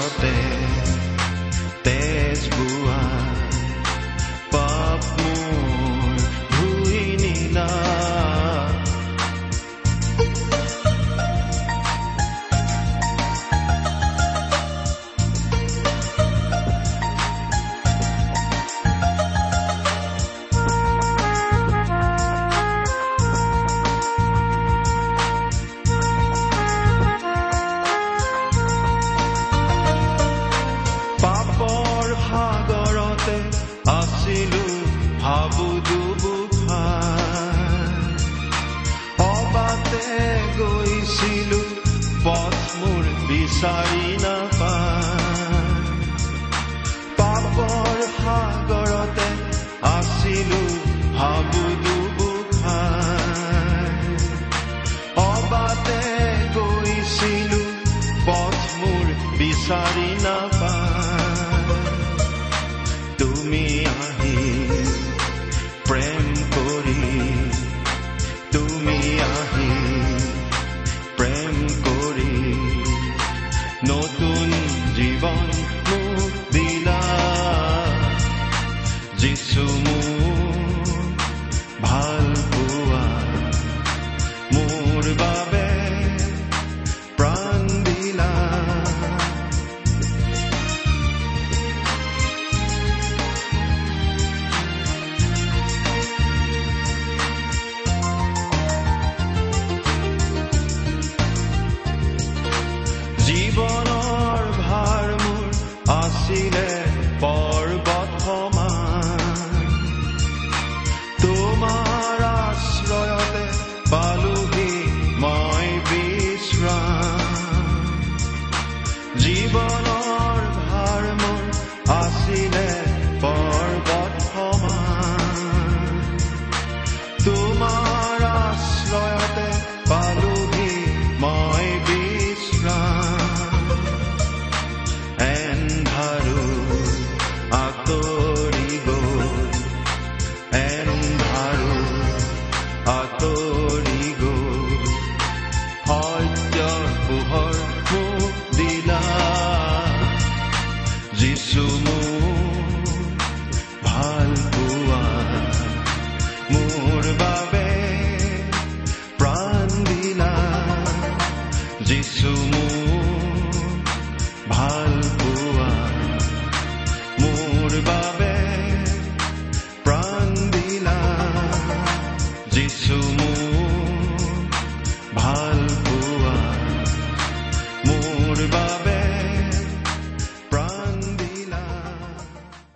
ক্ৰুচতে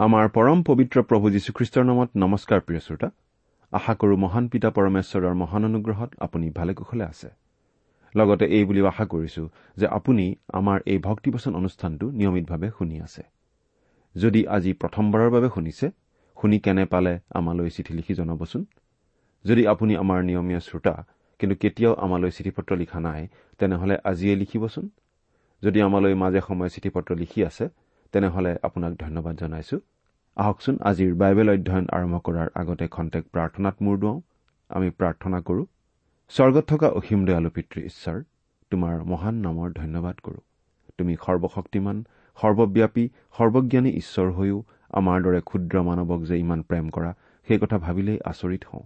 আমাৰ পৰম পবিত্ৰ প্ৰভু যীশুখ্ৰীষ্টৰ নামত নমস্কাৰ প্ৰিয় শ্ৰোতা। আশা কৰো মহান পিতা পৰমেশ্বৰৰ মহান অনুগ্ৰহত আপুনি ভালে কুশলে আছে। লগতে এই বুলিও আশা কৰিছো যে আপুনি আমাৰ এই ভক্তিবচন অনুষ্ঠানটো নিয়মিতভাৱে শুনি আছে। যদি আজি প্ৰথমবাৰৰ বাবে শুনিছে শুনি কেনে পালে আমালৈ চিঠি লিখি জনাবচোন? যদি আপুনি আমাৰ নিয়মীয়া শ্ৰোতা কিন্তু কেতিয়াও আমালৈ চিঠি পত্ৰ লিখা নাই তেনেহলে আজিয়ে লিখিবচোন। যদি আমালৈ মাজে সময়ে চিঠি পত্ৰ লিখি আছে তেনেহলে আপোনাক ধন্যবাদ জনাইছো। আহকচোন আজিৰ বাইবেল অধ্যয়ন আৰম্ভ কৰাৰ আগতে খন্তেক প্ৰাৰ্থনাত মূৰ দুৱাওঁ। আমি প্ৰাৰ্থনা কৰো স্বৰ্গত থকা অসীম দয়ালু পিতৃ ঈশ্বৰ তোমাৰ মহান নামৰ ধন্যবাদ কৰো। তুমি সৰ্বশক্তিমান সৰ্বব্যাপী সৰ্বজ্ঞানী ঈশ্বৰ হৈও আমাৰ দৰে ক্ষুদ্ৰ মানৱক যে ইমান প্ৰেম কৰা সেই কথা ভাবিলেই আচৰিত হওঁ।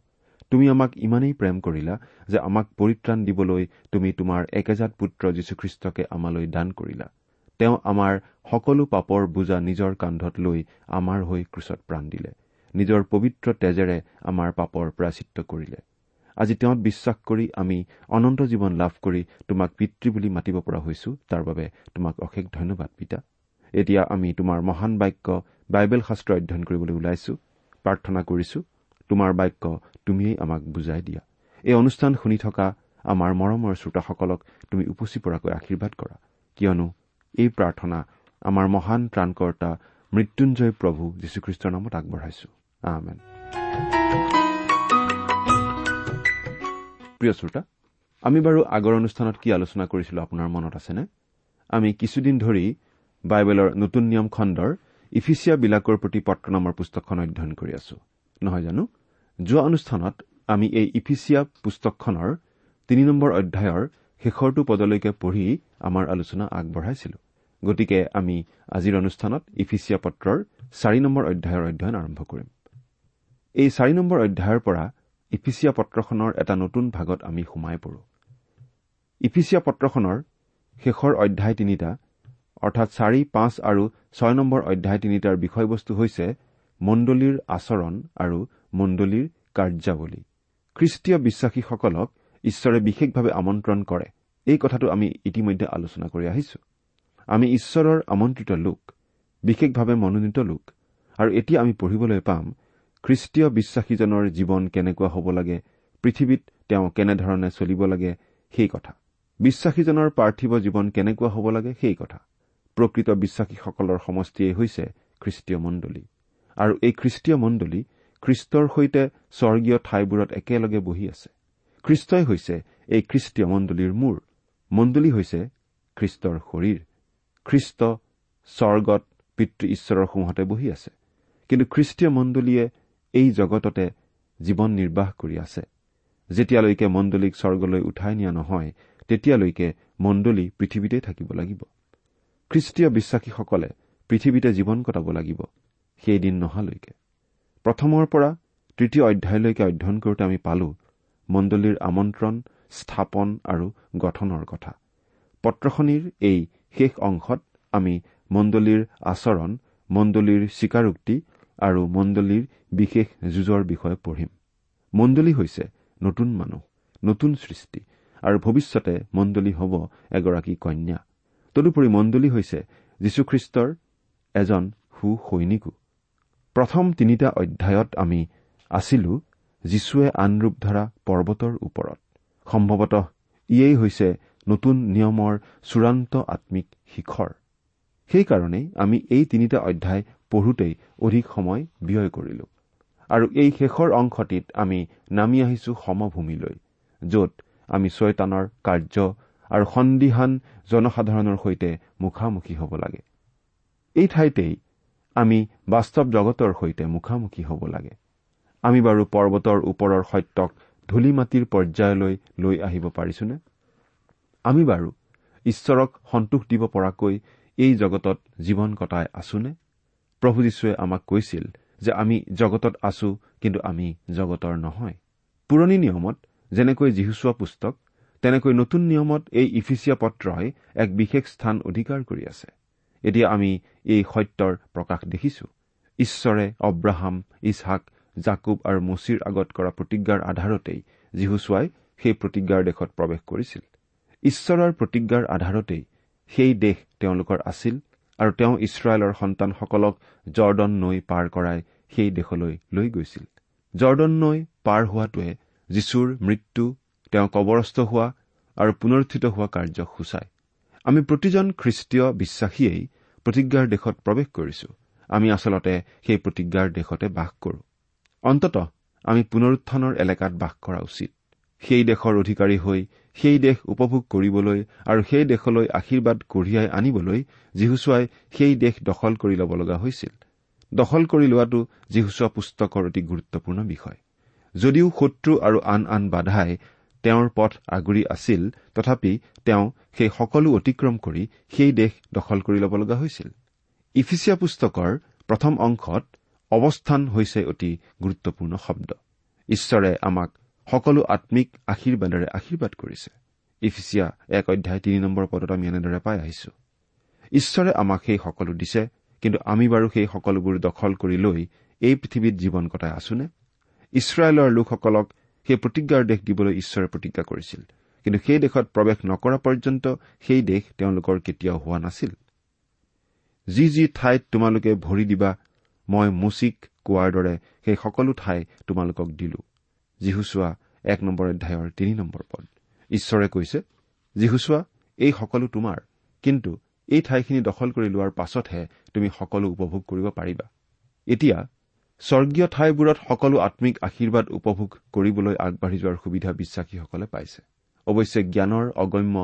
তুমি আমাক ইমানেই প্ৰেম কৰিলা যে আমাক পৰিত্ৰাণ দিবলৈ তুমি তোমাৰ একেজাত পুত্ৰ যীশুখ্ৰীষ্টকে আমালৈ দান কৰিলা। তেওঁ আমাৰ সকলো পাপৰ বোজা নিজৰ কান্ধত লৈ আমাৰ হৈ ক্ৰুচত প্ৰাণ দিলে। নিজৰ পবিত্ৰ তেজেৰে আমাৰ পাপৰ প্ৰাচিত্য কৰিলে। আজি তেওঁত বিশ্বাস কৰি আমি অনন্ত জীৱন লাভ কৰি তোমাক পিতৃ বুলি মাতিব পৰা হৈছো। তাৰ বাবে তোমাক অশেষ ধন্যবাদ পিতা। এতিয়া আমি তোমাৰ মহান বাক্য বাইবেল শাস্ত্ৰ অধ্যয়ন কৰিবলৈ ওলাইছো। প্ৰাৰ্থনা কৰিছো তোমাৰ বাক্য তুমিয়েই আমাক বুজাই দিয়া। এই অনুষ্ঠান শুনি থকা আমাৰ মৰমৰ শ্ৰোতাসকলক তুমি উপচি পৰাকৈ আশীৰ্বাদ কৰা। কিয়নো এই প্ৰাৰ্থনা আমাৰ মহান ত্ৰাণকৰ্তা মৃত্যুঞ্জয় প্ৰভু যীশুখ্ৰীষ্টৰ নামত আগবঢ়াইছো। প্ৰিয় শ্ৰোতা আমি বাৰু আগৰ অনুষ্ঠানত কি আলোচনা কৰিছিলো আপোনাৰ মনত আছেনে? আমি কিছুদিন ধৰি বাইবেলৰ নতুন নিয়ম খণ্ডৰ ইফিচিয়াবিলাকৰ প্ৰতি পত্ৰ নামৰ পুস্তকখন অধ্যয়ন কৰি আছো। নহয় জানো? যোৱা অনুষ্ঠানত আমি এই ইফিচিয়া পুস্তকখনৰ তিনি নম্বৰ অধ্যায়ৰ শেষৰটো পদলৈকে পঢ়ি আমাৰ আলোচনা আগবঢ়াইছিলো। গতিকে আমি আজিৰ অনুষ্ঠানত ইফিচিয়া পত্ৰৰ চাৰি নম্বৰ অধ্যায়ৰ অধ্যয়ন আৰম্ভ কৰিম। এই চাৰি নম্বৰ অধ্যায়ৰ পৰা ইফিচিয়া পত্ৰখনৰ এটা নতুন ভাগত আমি সোমাই পৰো। ইফিচিয়া পত্ৰখনৰ শেষৰ অধ্যায় তিনিটা অৰ্থাৎ চাৰি পাঁচ আৰু ছয় নম্বৰ অধ্যায় তিনিটাৰ বিষয়বস্তু হৈছে মণ্ডলীৰ আচৰণ আৰু মণ্ডলীৰ কাৰ্যাৱলী। খ্ৰীষ্টীয় বিশ্বাসীসকলক ঈশ্বৰে বিশেষভাৱে আমন্ত্ৰণ কৰে। এই কথাটো আমি ইতিমধ্যে আলোচনা কৰি আহিছো। আমি ঈশ্বৰৰ আমন্ত্ৰিত লোক বিশেষভাৱে মনোনীত লোক আৰু এতিয়া আমি পঢ়িবলৈ পাম খ্ৰীষ্টীয় বিশ্বাসীজনৰ জীৱন কেনেকুৱা হ'ব লাগে পৃথিৱীত তেওঁ কেনেধৰণে চলিব লাগে সেই কথা। বিশ্বাসীজনৰ পাৰ্থিৱ জীৱন কেনেকুৱা হ'ব লাগে সেই কথা। প্ৰকৃত বিশ্বাসীসকলৰ সমষ্টিয়েই হৈছে খ্ৰীষ্টীয় মণ্ডলী। আৰু এই খ্ৰীষ্টীয় মণ্ডলী খ্ৰীষ্টৰ সৈতে স্বৰ্গীয় ঠাইবোৰত একেলগে বহি আছে। খ্ৰীষ্টই হৈছে এই খ্ৰীষ্টীয় মণ্ডলীৰ মূৰ মণ্ডলী হৈছে খ্ৰীষ্টৰ শৰীৰ। খ্ৰীষ্ট স্বৰ্গত পিতৃ ঈশ্বৰৰ সোঁহতে বহি আছে। কিন্তু খ্ৰীষ্টীয় মণ্ডলীয়ে এই জগততে জীৱন নিৰ্বাহ কৰি আছে। যেতিয়ালৈকে মণ্ডলীক স্বৰ্গলৈ উঠাই নিয়া নহয় তেতিয়ালৈকে মণ্ডলী পৃথিৱীতে থাকিব লাগিব। খ্ৰীষ্টীয় বিশ্বাসীসকলে পৃথিৱীতে জীৱন কটাব লাগিব সেইদিন নহালৈকে। প্ৰথমৰ পৰা তৃতীয় অধ্যায়লৈকে অধ্যয়ন কৰোঁতে আমি পালো মণ্ডলীৰ আমন্ত্ৰণ স্থাপন আৰু গঠনৰ কথা। পত্ৰখনিৰ এই শেষ অংশত আমি মণ্ডলীৰ আচৰণ মণ্ডলীৰ স্বীকাৰোক্তি আৰু মণ্ডলীৰ বিশেষ যুঁজৰ বিষয়ে পঢ়িম। মণ্ডলী হৈছে নতুন মানুহ নতুন সৃষ্টি আৰু ভৱিষ্যতে মণ্ডলী হ'ব এগৰাকী কন্যা। তদুপৰি মণ্ডলী হৈছে যীশুখ্ৰীষ্টৰ এজন সু সৈনিকো প্ৰথম তিনিটা অধ্যায়ত আমি আছিলো যীশুৱে আন ৰূপ ধৰা পৰ্বতৰ ওপৰত। সম্ভৱতঃ ইয়েই হৈছে নতুন নিয়মৰ চূড়ান্ত আম্মিক শিখৰ। সেইকাৰণেই আমি এই তিনিটা অধ্যায় পঢ়োতেই অধিক সময় ব্যয় কৰিলো। আৰু এই শেষৰ অংশটিত আমি নামি আহিছো সমভূমিলৈ য'ত আমি ছয়তানৰ কাৰ্য আৰু সন্দিহান জনসাধাৰণৰ সৈতে মুখামুখি হ'ব লাগে। এই ঠাইতেই আমি বাস্তৱ জগতৰ সৈতে মুখামুখি হ'ব লাগে। আমি বাৰু পৰ্বতৰ ওপৰৰ সত্যক ধূলি মাটিৰ পৰ্যায়লৈ লৈ আহিব পাৰিছোনে? আমি বাৰু ঈশ্বৰক সন্তোষ দিব পৰাকৈ এই জগতত জীৱন কটাই আছোনে? প্ৰভু যীশুৱে আমাক কৈছিল যে আমি জগতত আছো কিন্তু আমি জগতৰ নহয়। পুৰণি নিয়মত যেনেকৈ যীহুচোৱা পুস্তক তেনেকৈ নতুন নিয়মত এই ইফিচিয়া পত্ৰই এক বিশেষ স্থান অধিকাৰ কৰি আছে। এতিয়া আমি এই সত্যৰ প্ৰকাশ দেখিছো। ঈশ্বৰে অব্ৰাহাম ইছহাক জাকুব আৰু মচিৰ আগত কৰা প্ৰতিজ্ঞাৰ আধাৰতেই যীহুচোৱাই সেই প্ৰতিজ্ঞাৰ দেশত প্ৰৱেশ কৰিছিল। ঈশ্বৰৰ প্ৰতিজ্ঞাৰ আধাৰতেই সেই দেশ তেওঁলোকৰ আছিল আৰু তেওঁ ইছৰাইলৰ সন্তানসকলক জৰ্দন নৈ পাৰ কৰাই সেই দেশলৈ লৈ গৈছিল। জৰ্দন নৈ পাৰ হোৱাটোৱে যীশুৰ মৃত্যু তেওঁ কবৰস্থ হোৱা আৰু পুনৰুত্থিত হোৱা কাৰ্যক সূচায়। আমি প্ৰতিজন খ্ৰীষ্টীয় বিশ্বাসীয়েই প্ৰতিজ্ঞাৰ দেশত প্ৰৱেশ কৰিছো। আমি আচলতে সেই প্ৰতিজ্ঞাৰ দেশতে বাস কৰো। অন্তত আমি পুনৰুত্থানৰ এলেকাত বাস কৰা উচিত। সেই দেশৰ অধিকাৰী হৈ সেই দেশ উপভোগ কৰিবলৈ আৰু সেই দেশলৈ আশীৰ্বাদ কঢ়িয়াই আনিবলৈ যীহুচুৱাই সেই দেশ দখল কৰি ল'ব লগা হৈছিল। দখল কৰি লোৱাটো যীহুচোৱা পুস্তকৰ অতি গুৰুত্বপূৰ্ণ বিষয়। যদিও শত্ৰু আৰু আন আন বাধাই তেওঁৰ পথ আগুৰি আছিল তথাপি তেওঁ সেই সকলো অতিক্ৰম কৰি সেই দেশ দখল কৰি ল'ব লগা হৈছিল। ইফিচিয়া পুস্তকৰ প্ৰথম অংশত অৱস্থান হৈছে অতি গুৰুত্বপূৰ্ণ শব্দ। ঈশ্বৰে আমাক সকলো আম্মিক আশীৰ্বাদেৰে আশীৰ্বাদ কৰিছে। ইফিচিয়া এক অধ্যায় তিনি নম্বৰ পদত আমি এনেদৰে পাই আহিছো। ঈশ্বৰে আমাক সেই সকলো দিছে কিন্তু আমি বাৰু সেই সকলোবোৰ দখল কৰি লৈ এই পৃথিৱীত জীৱন কটাই আছোনে? ইছৰাইলৰ লোকসকলক সেই প্ৰতিজ্ঞাৰ দেশ দিবলৈ ঈশ্বৰে প্ৰতিজ্ঞা কৰিছিল কিন্তু সেই দেশত প্ৰৱেশ নকৰা পৰ্যন্ত সেই দেশ তেওঁলোকৰ কেতিয়াও হোৱা নাছিল। যি যি ঠাইত তোমালোকে ভৰি দিবা মই মুচিক কোৱাৰ দৰে সেই সকলো ঠাই তোমালোকক দিলো। যীহুচোৱা এক নম্বৰ অধ্যায়ৰ তিনি নম্বৰ পদ। ঈশ্বৰে কৈছে যীহুচোৱা এই সকলো তোমাৰ কিন্তু এই ঠাইখিনি দখল কৰি লোৱাৰ পাছতহে তুমি সকলো উপভোগ কৰিব পাৰিবা। এতিয়া স্বৰ্গীয় ঠাইবোৰত সকলো আম্মিক আশীৰ্বাদ উপভোগ কৰিবলৈ আগবাঢ়ি যোৱাৰ সুবিধা বিশ্বাসীসকলে পাইছে। অৱশ্যে জ্ঞানৰ অগম্য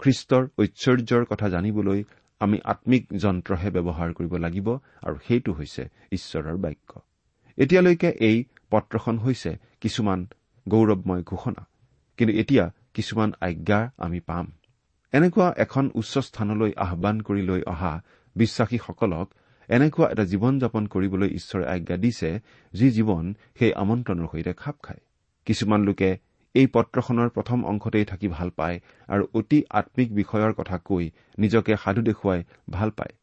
খ্ৰীষ্টৰ ঐশ্বৰ্যৰ কথা জানিবলৈ আমি আম্মিক যন্ত্ৰহে ব্যৱহাৰ কৰিব লাগিব আৰু সেইটো হৈছে ঈশ্বৰৰ বাক্য। এতিয়ালৈকে এই পত্ৰখন হৈছে কিছুমান গৌৰৱময় ঘোষণা। কিন্তু এতিয়া কিছুমান আজ্ঞা আমি পাম। এনেকুৱা এখন উচ্চ স্থানলৈ আহান কৰি লৈ অহা বিশ্বাসীসকলক এনেকুৱা এটা জীৱন যাপন কৰিবলৈ ঈশ্বৰে আজ্ঞা দিছে যি জীৱন সেই আমন্ত্ৰণৰ সৈতে খাপ খায়। কিছুমান লোকে এই পত্ৰখনৰ প্ৰথম অংশতেই থাকি ভাল পায় আৰু অতি আম্মিক বিষয়ৰ কথা কৈ নিজকে সাধু দেখুৱাই ভাল পায়।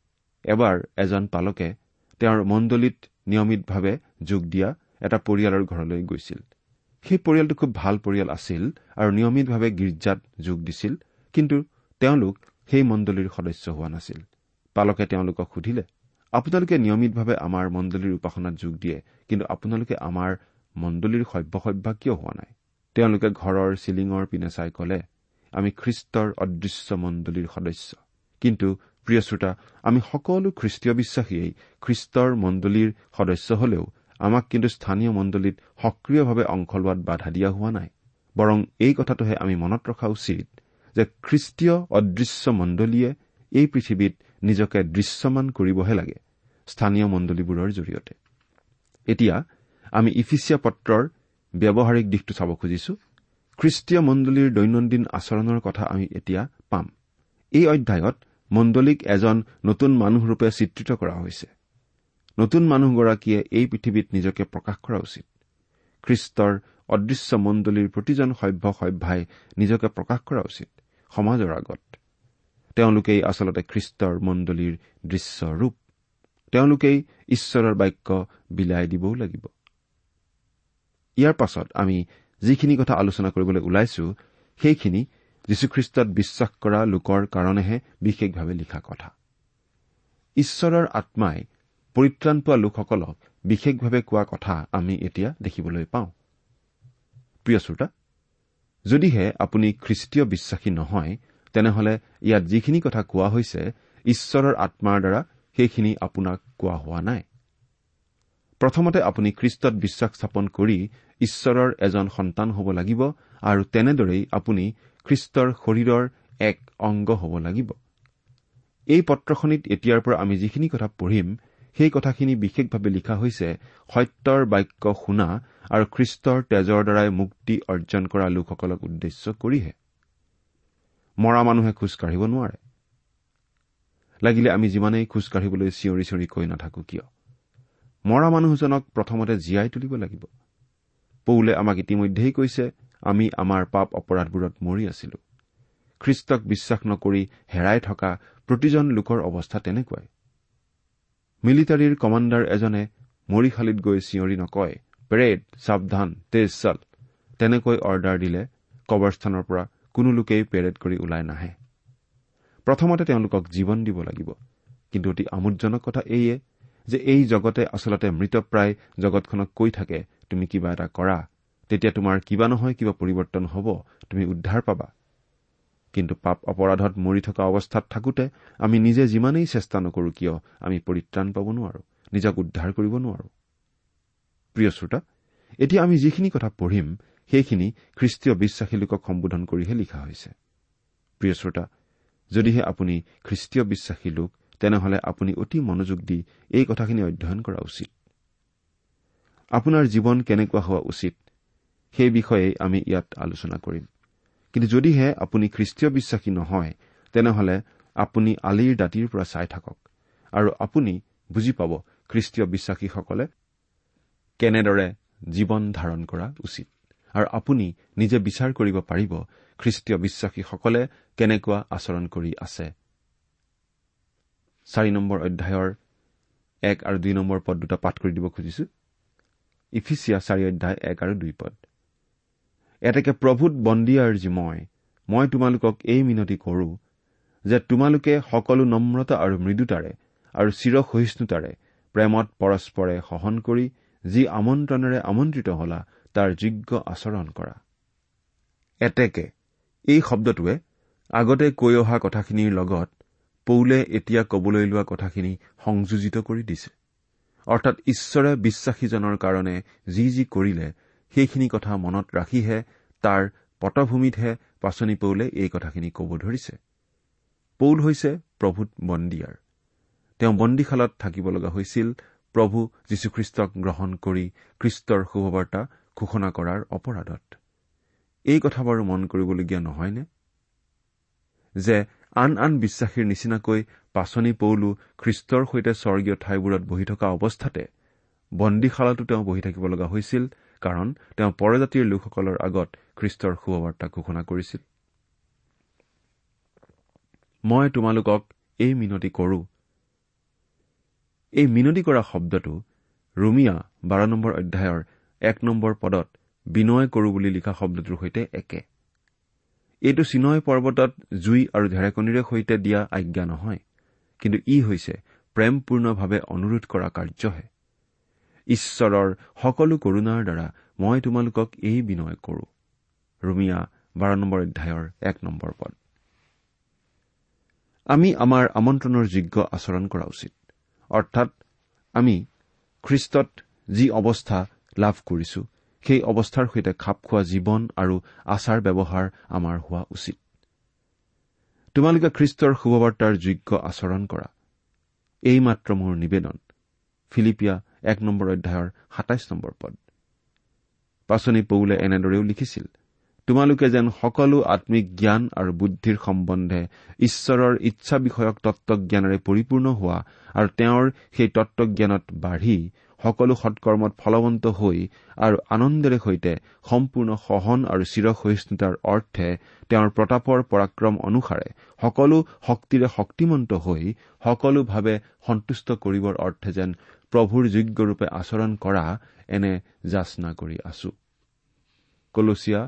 এবাৰ এজন পালকে তেওঁৰ মণ্ডলীত নিয়মিতভাৱে যোগ দিয়া এটা পৰিয়ালৰ ঘৰলৈ গৈছিল। সেই পৰিয়ালটো খুব ভাল পৰিয়াল আছিল আৰু নিয়মিতভাৱে গীৰ্জাত যোগ দিছিল কিন্তু তেওঁলোক সেই মণ্ডলীৰ সদস্য হোৱা নাছিল। পালকে তেওঁলোকক সুধিলে আপোনালোকে নিয়মিতভাৱে আমাৰ মণ্ডলীৰ উপাসনাত যোগ দিয়ে কিন্তু আপোনালোকে আমাৰ মণ্ডলীৰ সভ্যসভ্যা কিয় হোৱা নাই? তেওঁলোকে ঘৰৰ চিলিঙৰ পিনে চাই কলে আমি খ্ৰীষ্টৰ অদৃশ্য মণ্ডলীৰ সদস্য। কিন্তু প্ৰিয় শ্ৰোতা আমি সকলো খ্ৰীষ্টীয় বিশ্বাসীয়েই খ্ৰীষ্টৰ মণ্ডলীৰ সদস্য হলেও আমাক কিন্তু স্থানীয় মণ্ডলীত সক্ৰিয়ভাৱে অংশ লোৱাত বাধা দিয়া হোৱা নাই। বৰং এই কথাটোহে আমি মনত ৰখা উচিত যে খ্ৰীষ্টীয় অদৃশ্য মণ্ডলীয়ে এই পৃথিৱীত নিজকে দৃশ্যমান কৰিবহে লাগে স্থানীয় মণ্ডলীবোৰৰ জৰিয়তে। এতিয়া আমি ইফিচিয়া পত্ৰৰ ব্যৱহাৰিক দিশটো চাব খুজিছো। খ্ৰীষ্টীয় মণ্ডলীৰ দৈনন্দিন আচৰণৰ কথা আমি এতিয়া পাম। এই অধ্যায়ত মণ্ডলীক এজন নতুন মানুহৰূপে চিত্ৰিত কৰা হৈছে। নতুন মানুহগৰাকীয়ে এই পৃথিৱীত নিজকে প্ৰকাশ কৰা উচিত। খ্ৰীষ্টৰ অদৃশ্য মণ্ডলীৰ প্ৰতিজন সভ্য সভ্যাই নিজকে প্ৰকাশ কৰা উচিত সমাজৰ আগত। তেওঁলোকেই আচলতে খ্ৰীষ্টৰ মণ্ডলীৰ দৃশ্য ৰূপ। তেওঁলোকেই ঈশ্বৰৰ বাক্য বিলাই দিবও লাগিব। ইয়াৰ পাছত আমি যিখিনি কথা আলোচনা কৰিবলৈ ওলাইছো সেইখিনি যীশুখ্ৰীষ্টত বিশ্বাস কৰা লোকৰ কাৰণেহে বিশেষভাৱে লিখা কথা। ঈশ্বৰৰ আত্মাই পৰিত্ৰাণ পোৱা লোকসকলক বিশেষভাৱে কোৱা কথা আমি এতিয়া দেখিবলৈ পাওঁ। প্ৰিয় শ্ৰোতা যদিহে আপুনি খ্ৰীষ্টীয় বিশ্বাসী নহয় তেনেহলে ইয়াত যিখিনি কথা কোৱা হৈছে ঈশ্বৰৰ আত্মাৰ দ্বাৰা সেইখিনি আপোনাক কোৱা হোৱা নাই। প্ৰথমতে আপুনি খ্ৰীষ্টত বিশ্বাস স্থাপন কৰি ঈশ্বৰৰ এজন সন্তান হ'ব লাগিব আৰু তেনেদৰেই আপুনি খ্ৰীষ্টৰ শৰীৰৰ এক অংগ হ'ব লাগিব। এই পত্ৰখনিত এতিয়াৰ পৰা আমি যিখিনি কথা পঢ়িম সেই কথাখিনি বিশেষভাৱে লিখা হৈছে সত্যৰ বাক্য শুনা আৰু খ্ৰীষ্টৰ তেজৰ দ্বাৰাই মুক্তি অৰ্জন কৰা লোকসকলক উদ্দেশ্য কৰিহে। মৰা মানুহে খোজ কাঢ়িব নোৱাৰে। লাগিলে আমি যিমানেই খোজ কাঢ়িবলৈ চিঞৰি চিঞৰি কৈ নাথাকো কিয়? মৰা মানুহজনক প্ৰথমতে জীয়াই তুলিব লাগিব। পৌলে আমাক ইতিমধ্যেই কৈছে আমি আমাৰ পাপ অপৰাধবোৰত মৰি আছিলো। খ্ৰীষ্টক বিশ্বাস নকৰি হেৰাই থকা প্ৰতিজন লোকৰ অৱস্থা তেনেকুৱাই। মিলিটাৰীৰ কমাণ্ডাৰ এজনে মৰিশালীত গৈ চিঞৰি নকয় পেৰেড সাৱধান তেজ চাল। তেনেকৈ অৰ্ডাৰ দিলে কবৰস্থানৰ পৰা কোনো লোকেই পেৰেড কৰি ওলাই নাহে। প্ৰথমতে তেওঁলোকক জীৱন দিব লাগিব কিন্তু অতি আমোদজনক কথা এইয়ে যে এই জগতে আচলতে মৃতপ্ৰায় জগতখনক কৈ থাকে তুমি কিবা এটা কৰা তেতিয়া তোমাৰ কিবা নহয় কিবা পৰিৱৰ্তন হ'ব তুমি উদ্ধাৰ পাবা। কিন্তু পাপ অপৰাধত মৰি থকা অৱস্থাত থাকোতে আমি নিজে যিমানেই চেষ্টা নকৰো কিয় আমি পৰিত্ৰাণ পাব নোৱাৰো নিজক উদ্ধাৰ কৰিব নোৱাৰো। প্ৰিয় শ্ৰোতা এতিয়া আমি যিখিনি কথা পঢ়িম সেইখিনি খ্ৰীষ্টীয় বিশ্বাসী লোকক সম্বোধন কৰিহে লিখা হৈছে। প্ৰিয় শ্ৰোতা যদিহে আপুনি খ্ৰীষ্টীয় বিশ্বাসী লোক তেনেহলে আপুনি অতি মনোযোগ দি এই কথাখিনি অধ্যয়ন কৰা উচিত। আপোনাৰ জীৱন কেনেকুৱা হোৱা উচিত সেই বিষয়ে আমি ইয়াত আলোচনা কৰিম। কিন্তু যদিহে আপুনি খ্ৰীষ্টীয় বিশ্বাসী নহয় তেনেহলে আপুনি আলিৰ দাঁতিৰ পৰা চাই থাকক। আৰু আপুনি বুজি পাব খ্ৰীষ্টীয় বিশ্বাসীসকলে কেনেদৰে জীৱন ধাৰণ কৰা উচিত। আৰু আপুনি নিজে বিচাৰ কৰিব পাৰিব খ্ৰীষ্টীয় বিশ্বাসীসকলে কেনেকুৱা আচৰণ কৰি আছে। চাৰি নম্বৰ অধ্যায়ৰ এক আৰু দুই নম্বৰ পদ দুটা পাঠ কৰি দিব খুজিছো। ইফিচিয়া চাৰি অধ্যায় এক আৰু দুই পদ। এতেকে প্ৰভূত যি মই মই তোমালোকক এই মিনতি কৰো যে তোমালোকে সকলো নম্ৰতা আৰু মৃদুতাৰে আৰু চিৰসহিষ্ণুতাৰে প্ৰেমত পৰস্পৰে সহন কৰি যি আমন্ত্ৰণেৰে আমন্ত্ৰিত হলা তাৰ যোগ্য আচৰণ কৰা। এতেকে এই শব্দটোৱে আগতে কৈ অহা কথাখিনিৰ লগত পৌলে এতিয়া কবলৈ লোৱা কথাখিনি সংযোজিত কৰি দিছে। অৰ্থাৎ ঈশ্বৰে বিশ্বাসীজনৰ কাৰণে যি যি কৰিলে সেইখিনি কথা মনত ৰাখিহে তাৰ পটভূমিতহে পাচনি পৌলে এই কথাখিনি কব ধৰিছে। পৌল হৈছে প্ৰভূত বন্দীয়াৰ। তেওঁ বন্দীশালত থাকিব লগা হৈছিল। প্ৰভু যীশুখ্ৰীষ্টক গ্ৰহণ কৰি খ্ৰীষ্টৰ শুভবাৰ্তা ঘোষণা কৰাৰ অপৰাধত। এই কথা বাৰু মন কৰিবলগীয়া নহয়নে? যে আন আন বিশ্বাসীৰ নিচিনাকৈ পাচনি পৌলো খ্ৰীষ্টৰ সৈতে স্বৰ্গীয় ঠাইবোৰত বহি থকা অৱস্থাতে বন্দীশালতো তেওঁ বহি থাকিব লগা হৈছিল কাৰণ তেওঁ পৰজাতিৰ লোকসকলৰ আগত খ্ৰীষ্টৰ শুভবাৰ্তা ঘোষণা কৰিছিল। মই তোমালোকক এই মিনতি কৰো। এই মিনতি কৰা শব্দটো ৰুমিয়া বাৰ নম্বৰ অধ্যায়ৰ এক নম্বৰ পদত বিনয় কৰো বুলি লিখা শব্দটোৰ সৈতে একে। এইটো চিনয় পৰ্বতত জুই আৰু ঢেৰেকনিৰে সৈতে দিয়া আজ্ঞা নহয় কিন্তু ই হৈছে প্ৰেমপূৰ্ণভাৱে অনুৰোধ কৰা কাৰ্যহে। ঈশ্বৰৰ সকলো কৰোণাৰ দ্বাৰা মই তোমালোকক এই বিনয় কৰো। ৰুমিয়া বাৰ নম্বৰ অধ্যায়ৰ এক নম্বৰ পদ। আমি আমাৰ আমন্ত্ৰণৰ যোগ্য আচৰণ কৰা উচিত। অৰ্থাৎ আমি খ্ৰীষ্টত যি অৱস্থা লাভ কৰিছো সেই অৱস্থাৰ সৈতে খাপ খোৱা জীৱন আৰু আচাৰ ব্যৱহাৰ আমাৰ হোৱা উচিত। তোমালোকে খ্ৰীষ্টৰ শুভবাৰ্তাৰ যোগ্য আচৰণ কৰা। এইমাত্ৰ মোৰ নিবেদন। ফিলিপিয়া এক নম্বৰ অধ্যায়ৰ সাতাইছ নম্বৰ পদ। পাচনি পৌলে এনেদৰেও লিখিছিল তোমালোকে যেন সকলো আম্মিক জ্ঞান আৰু বুদ্ধিৰ সম্বন্ধে ঈশ্বৰৰ ইচ্ছা বিষয়ক তত্বজ্ঞানেৰে পৰিপূৰ্ণ হোৱা আৰু তেওঁৰ সেই তত্বজ্ঞানত বাঢ়ি সকলো সৎকৰ্মত ফলৱন্ত হৈ আৰু আনন্দেৰে সৈতে সম্পূৰ্ণ সহন আৰু চিৰসহিষ্ণুতাৰ অৰ্থে তেওঁৰ প্ৰতাপৰ পৰাক্ৰম অনুসাৰে সকলো শক্তিৰে শক্তিমন্ত হৈ সকলোভাৱে সন্তুষ্ট কৰিবৰ অৰ্থে যেন প্ৰভুৰ যোগ্যৰূপে আচৰণ কৰা এনে যাচনা কৰি আছো। কলচীয়া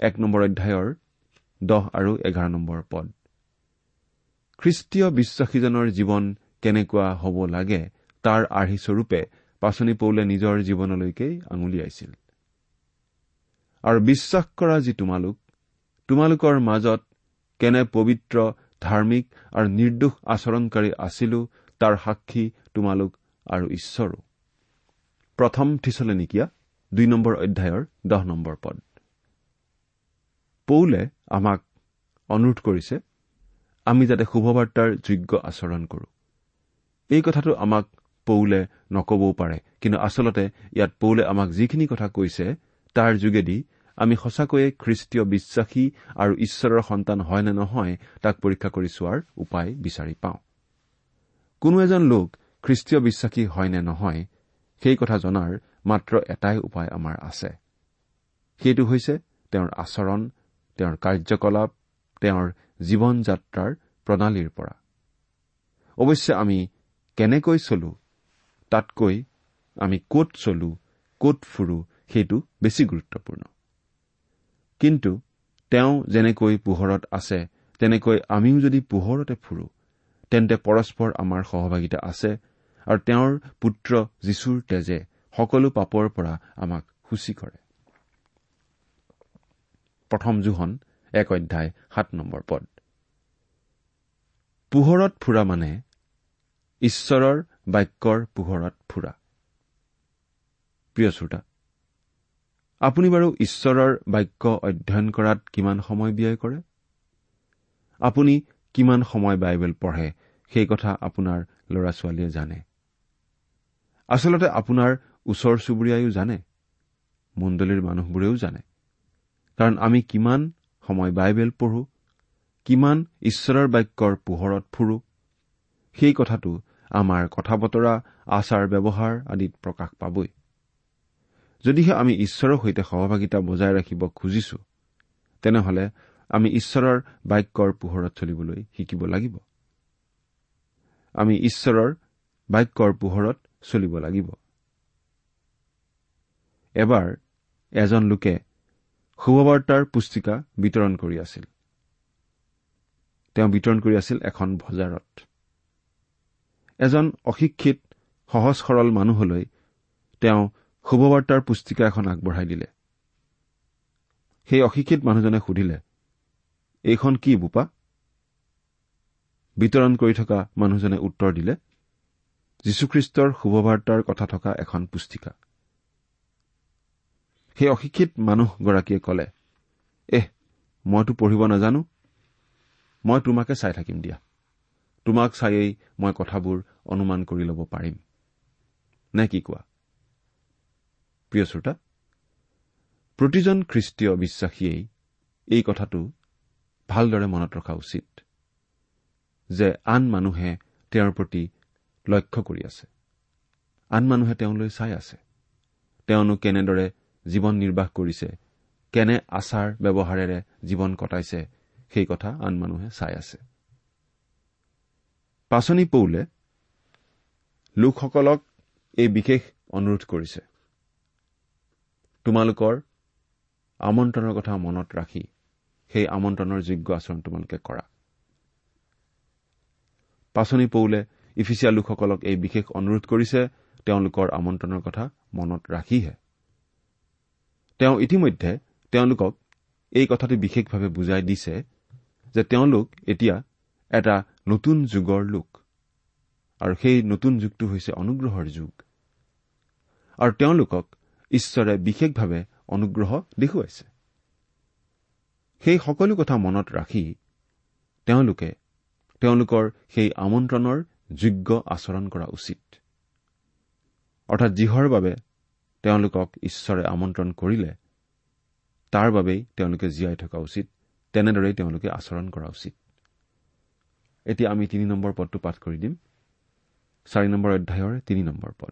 এক নম্বৰ অধ্যায়ৰ দহ আৰু এঘাৰ নম্বৰ পদ। খ্ৰীষ্টীয় বিশ্বাসীজনৰ জীৱন কেনেকুৱা হ'ব লাগে তাৰ আৰ্হিস্বৰূপে পাচনি পৌলে নিজৰ জীৱনলৈকেই আঙুলিয়াইছিল আৰু বিশ্বাস কৰা যি তোমালোক তোমালোকৰ মাজত কেনে পবিত্ৰ ধাৰ্মিক আৰু নিৰ্দোষ আচৰণকাৰী আছিলো তাৰ সাক্ষী তোমালোক আৰু ঈশ্বৰো। প্ৰথম থিচলে নিকিয়া দুই নম্বৰ অধ্যায়ৰ দহ নম্বৰ পদ। পৌলে আমাক অনুৰোধ কৰিছে আমি যাতে শুভবাৰ্তাৰ যোগ্য আচৰণ কৰো। এই কথাটো আমাক পৌলে নকবও পাৰে কিন্তু আচলতে ইয়াত পৌলে আমাক যিখিনি কথা কৈছে তাৰ যোগেদি আমি সঁচাকৈয়ে খ্ৰীষ্টীয় বিশ্বাসী আৰু ঈশ্বৰৰ সন্তান হয় নে নহয় তাক পৰীক্ষা কৰি চোৱাৰ উপায় বিচাৰি পাওঁ। কোনো এজন লোক খ্ৰীষ্টীয় বিশ্বাসী হয় নে নহয় সেই কথা জনাৰ মাত্ৰ এটাই উপায় আমাৰ আছে। সেইটো হৈছে তেওঁৰ আচৰণ তেওঁৰ কাৰ্যকলাপ তেওঁৰ জীৱন যাত্ৰাৰ প্ৰণালীৰ পৰা। অৱশ্যে আমি কেনেকৈ চলো তাতকৈ আমি কত চলো কত ফুৰো সেইটো বেছি গুৰুত্বপূৰ্ণ। কিন্তু তেওঁ যেনেকৈ পোহৰত আছে তেনেকৈ আমিও যদি পোহৰতে ফুৰো তেন্তে পৰস্পৰ আমাৰ সহভাগিতা আছে আৰু তেওঁৰ পুত্ৰ যীশুৰ তেজে সকলো পাপৰ পৰা আমাক সূচী কৰে। প্ৰথম জোহন এক অধ্যায় সাত নম্বৰ পদ। পোহৰত ফুৰা মানে ঈশ্বৰৰ বাক্যৰ পোহৰত ফুৰা। প্ৰিয় শ্ৰোতা আপুনি বাৰু ঈশ্বৰৰ বাক্য অধ্যয়ন কৰাত কিমান সময় ব্যয় কৰে? আপুনি কিমান সময় বাইবেল পঢ়ে? সেই কথা আপোনাৰ ল'ৰা ছোৱালীয়ে জানে। আচলতে আপোনাৰ ওচৰ চুবুৰীয়াইও জানে মণ্ডলীৰ মানুহবোৰেও জানে। কাৰণ আমি কিমান সময় বাইবেল পঢ়ো কিমান ঈশ্বৰৰ বাক্যৰ পোহৰত ফুৰো সেই কথাটো আমাৰ কথা বতৰা আচাৰ ব্যৱহাৰ আদিত প্ৰকাশ পাবই। যদিহে আমি ঈশ্বৰৰ সৈতে সহভাগিতা বজাই ৰাখিব খুজিছো তেনেহলে আমি ঈশ্বৰৰ বাক্যৰ পোহৰত চলিবলৈ শিকিব লাগিব। আমি ঈশ্বৰৰ বাক্যৰ পোহৰত চলিব লাগিব। এবাৰ এজন লোকে শুভবাৰ্তাৰ পুস্তিকা বিতৰণ কৰি আছিল। তেওঁ বিতৰণ কৰি আছিল এখন বজাৰত। এজন অশিক্ষিত সহজ সৰল মানুহলৈ তেওঁ শুভবাৰ্তাৰ পুস্তিকা এখন আগবঢ়াই দিলে। সেই অশিক্ষিত মানুহজনে সুধিলে এইখন কি বোপা? বিতৰণ কৰি থকা মানুহজনে উত্তৰ দিলে যীশুখ্ৰীষ্টৰ শুভবাৰ্তাৰ কথা থকা এখন পুস্তিকা। সেই অশিক্ষিত মানুহগৰাকীয়ে কলে এহ মইতো পঢ়িব নাজানো। মই তোমাকে চাই থাকিম দিয়া। তোমাক চায়েই মই কথাবোৰ অনুমান কৰি ল'ব পাৰিম। নে কি কোৱা? প্ৰিয় শ্ৰোতা প্ৰতিজন খ্ৰীষ্টীয় বিশ্বাসীয়েই এই কথাটো ভালদৰে মনত ৰখা উচিত যে আন মানুহে তেওঁৰ প্ৰতি লক্ষ্য কৰি আছে। আন মানুহে তেওঁলৈ চাই আছে। তেওঁনো কেনেদৰে জীৱন নিৰ্বাহ কৰিছে কেনে আচাৰ ব্যৱহাৰেৰে জীৱন কটাইছে সেই কথা আন মানুহে চাই আছে। পাচনি পৌলে লোকসকলক এই বিশেষ অনুৰোধ কৰিছে। তোমালোকৰ আমন্ত্ৰণৰ কথা মনত ৰাখি সেই আমন্ত্ৰণৰ যোগ্য আচৰণ তোমালোকে কৰা। পাচনি পৌলে ইফিচিয়া লোকসকলক এই বিশেষ অনুৰোধ কৰিছে তেওঁলোকৰ আমন্ত্ৰণৰ কথা মনত ৰাখিহে। তেওঁ ইতিমধ্যে তেওঁলোকক এই কথাটো বিশেষভাৱে বুজাই দিছে যে তেওঁলোক এতিয়া এটা নতুন যুগৰ লোক আৰু সেই নতুন যুগটো হৈছে অনুগ্ৰহৰ যুগ। আৰু তেওঁলোকক ঈশ্বৰে বিশেষভাৱে অনুগ্ৰহ দেখুৱাইছে। সেই সকলো কথা মনত ৰাখি তেওঁলোকে তেওঁলোকৰ সেই আমন্ত্ৰণৰ যোগ্য আচৰণ কৰা উচিত। অৰ্থাৎ যিহৰ বাবে তেওঁলোকক ঈশ্বৰে আমন্ত্ৰণ কৰিলে তাৰ বাবেই তেওঁলোকে জীয়াই থকা উচিত তেনেদৰেই তেওঁলোকে আচৰণ কৰা উচিত। এতিয়া আমি তিনি নম্বৰ পদটো পাঠ কৰি দিম। চাৰি নম্বৰ অধ্যায়ৰ তিনি নম্বৰ পদ।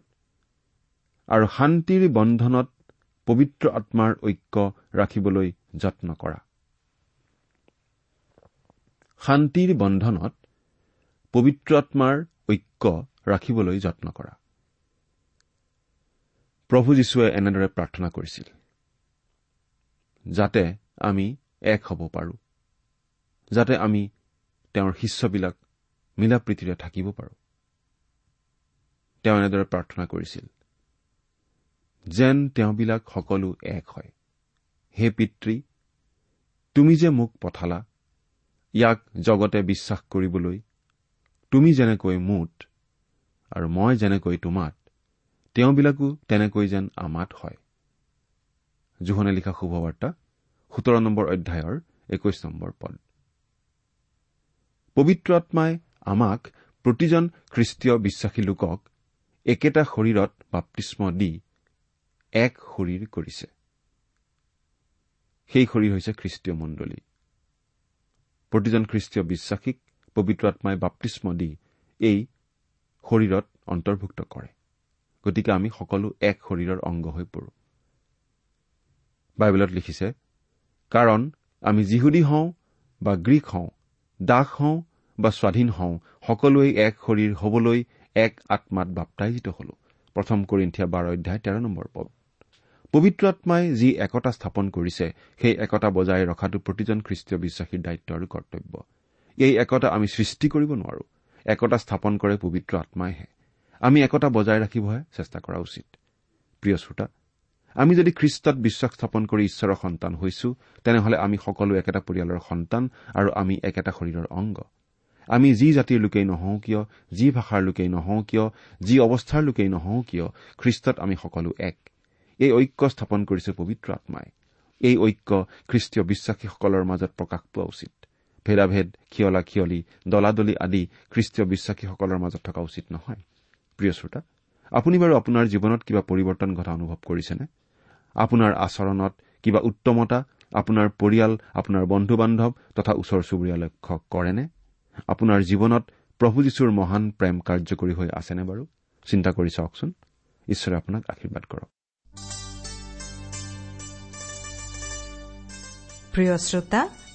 আৰু শান্তিৰ বন্ধনত পবিত্ৰ আত্মাৰ ঐক্য ৰাখিবলৈ যত্ন কৰা। শান্তিৰ বন্ধনত পবিত্ৰ আত্মাৰ ঐক্য ৰাখিবলৈ যত্ন কৰা। প্ৰভু যীশুৱে এনেদৰে প্ৰাৰ্থনা কৰিছিল যাতে আমি এক হ'ব পাৰো যাতে আমি তেওঁৰ শিষ্যবিলাক মিলা প্ৰীতিৰে থাকিব পাৰো। তেওঁ এনেদৰে প্ৰাৰ্থনা কৰিছিল যেন তেওঁবিলাক সকলো এক হয়। হে পিতৃ তুমি যে মোক পঠালা ইয়াক জগতে বিশ্বাস কৰিবলৈ তুমি যেনেকৈ মোত আৰু মই যেনেকৈ তোমাত তেওঁবিলাকো তেনেকৈ যেন আমাত হয়। জোহনে লিখা শুভবাৰ্তা সোতৰ নম্বৰ অধ্যায়ৰ একৈশ নম্বৰ পদ। পবিত্ৰ আত্মাই আমাক প্ৰতিজন খ্ৰীষ্টীয় বিশ্বাসী লোকক একেটা শৰীৰত বাপ্তিস্ম দি এক শৰীৰ কৰিছে। সেই শৰীৰ হৈছে খ্ৰীষ্টীয় মণ্ডলী। প্ৰতিজন খ্ৰীষ্টীয় বিশ্বাসীক পবিত্ৰ আত্মাই বাপ্তিস্ম দি এই শৰীৰত অন্তৰ্ভুক্ত কৰে। গতিকে আমি সকলো এক শৰীৰৰ অংগ হৈ পৰো। বাইবেলত লিখিছে কাৰণ আমি যিহুদী হওঁ বা গ্ৰীক হওঁ দাস হওঁ বা স্বাধীন হওঁ সকলোৱে এক শৰীৰ হবলৈ এক আত্মাত বাপ্তাইজিত হলো। প্ৰথম কৰিন্ঠিয়া বাৰ অধ্যায় তেৰ নম্বৰ পদ। পবিত্ৰ আত্মাই যি একতা স্থাপন কৰিছে সেই একতা বজাই ৰখাটো প্ৰতিজন খ্ৰীষ্টীয় বিশ্বাসীৰ দায়িত্ব আৰু কৰ্তব্য। এই একতা আমি সৃষ্টি কৰিব নোৱাৰো। একতা স্থাপন কৰে পবিত্ৰ আত্মাইহে। আমি একতা বজাই ৰাখিবহে চেষ্টা কৰা উচিত। প্ৰিয় শ্ৰোতা আমি যদি খ্ৰীষ্টত বিশ্বাস স্থাপন কৰি ঈশ্বৰৰ সন্তান হৈছো তেনেহলে আমি সকলো একেটা পৰিয়ালৰ সন্তান আৰু আমি একেটা শৰীৰৰ অংগ। আমি যি জাতিৰ লোকেই নহওঁ কিয় যি ভাষাৰ লোকেই নহওঁ কিয় যি অৱস্থাৰ লোকেই নহওঁ কিয় খ্ৰীষ্টত আমি সকলো এক। এই ঐক্য স্থাপন কৰিছে পবিত্ৰ আত্মাই। এই ঐক্য খ্ৰীষ্টীয় বিশ্বাসীসকলৰ মাজত প্ৰকাশ পোৱা উচিত। ভেদাভেদ খিয়লা খিয়লি দলাদলি আদি খ্ৰীষ্টীয় বিশ্বাসীসকলৰ মাজত থকা উচিত নহয়। প্ৰিয় শ্ৰোতা আপুনি বাৰু আপোনাৰ জীৱনত কিবা পৰিৱৰ্তন ঘটা অনুভৱ কৰিছেনে? আপোনাৰ আচৰণত কিবা উত্তমতা আপোনাৰ পৰিয়াল আপোনাৰ বন্ধু বান্ধৱ তথা ওচৰ চুবুৰীয়া লক্ষ্য কৰেনে? আপোনাৰ জীৱনত প্ৰভু যীশুৰ মহান প্ৰেম কাৰ্যকৰী হৈ আছেনে বাৰু? চিন্তা কৰি চাওকচোন। ঈশ্বৰে আপোনাক আশীৰ্বাদ কৰক। প্ৰিয় শ্ৰোতা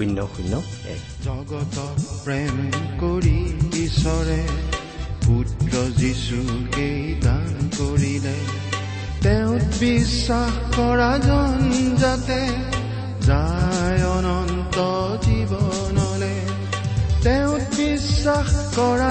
শূন্য শূন্য এক জগত প্ৰেম কৰি ঈশ্বৰে পুত্ৰ যিশুকেই দান কৰিলে। তেওঁত বিশ্বাস কৰা জন যাতে যায় অনন্ত জীৱনলে। তেওঁত বিশ্বাস কৰা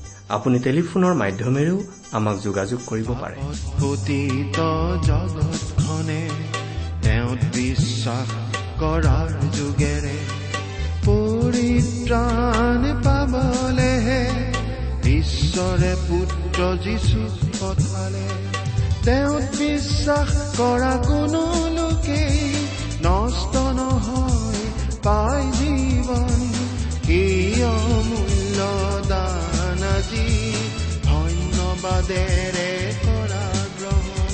আপুনি টেলিফোনৰ মাধ্যমেৰেও আমাক যোগাযোগ কৰিব পাৰে। জগতখনে তেওঁত বিশ্বাস কৰাৰ যোগেৰে পৰিত্ৰাণ পাবলেহে ঈশ্বৰে পুত্ৰ যিচু পঠালে। তেওঁত বিশ্বাস কৰা কোনো লোকেই কৰা গ্ৰহণ।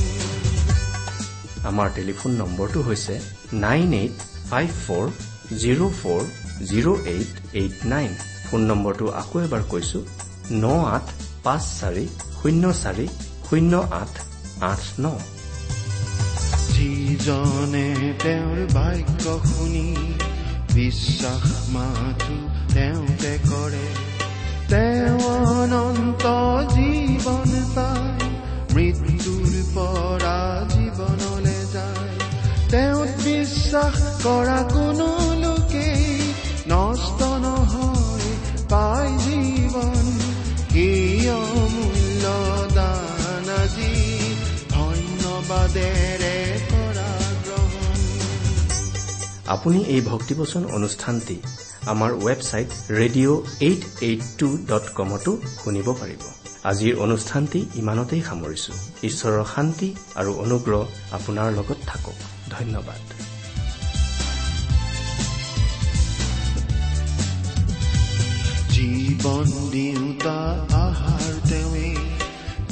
আমাৰ টেলিফোন নম্বৰটো হৈছে nine eight five four zero' four zero' eight eight nine. Phone নম্বৰটো আকৌ এবাৰ কৈছো ন আঠ পাঁচ চাৰি শূন্য চাৰি শূন্য আঠ আঠ ন। যিজনে তেওঁৰ বাক্য শুনি বিশ্বাস মাথো তেওঁতে কৰে। তেওঁ অনন্ত জীৱন পায় মৃত্যুৰ পৰা জীৱনলে যায় তেওঁত বিশ্বাস কৰা কোনো লোকেই নষ্ট নহয় পাই জীৱন এই অমূল্য দান আজি ধন্যবাদেৰে কৰা গ্ৰহণ আপুনি এই ভক্তিবচন অনুষ্ঠানটি আমাৰ website radio' eight eight two dot কমতো শুনিব পাৰিব। আজিৰ অনুষ্ঠানটি ইমানতেই সামৰিছো। ঈশ্বৰৰ শান্তি আৰু অনুগ্ৰহ আপোনাৰ লগত থাকক। ধন্যবাদ। জীৱন দিওঁতা আহাৰ তেৱে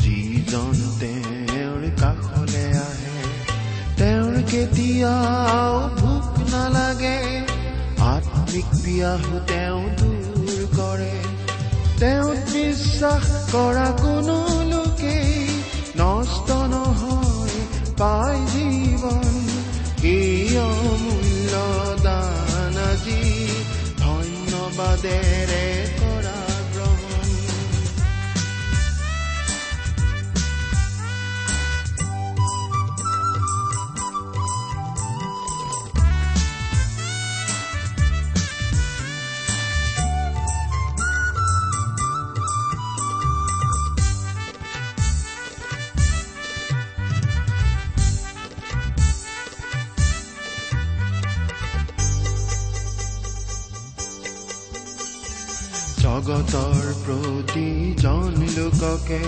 যিজন তেওঁৰ কাষলে আহে তেওঁৰ কেতিয়াও ভোক নালাগে। আত্মিক পিয়াহো তেওঁ দূৰ কৰে তেওঁত বিশ্বাস কৰা কোনো লোকেই নষ্ট নহয় পাই জীৱন অমূল্য দান আজি ধন্যবাদেৰে যীশুকে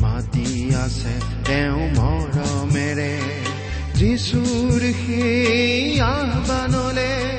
মাতি আছে তেওঁ মৰমেৰে। যিচুৰ সেই আহ্বানলৈ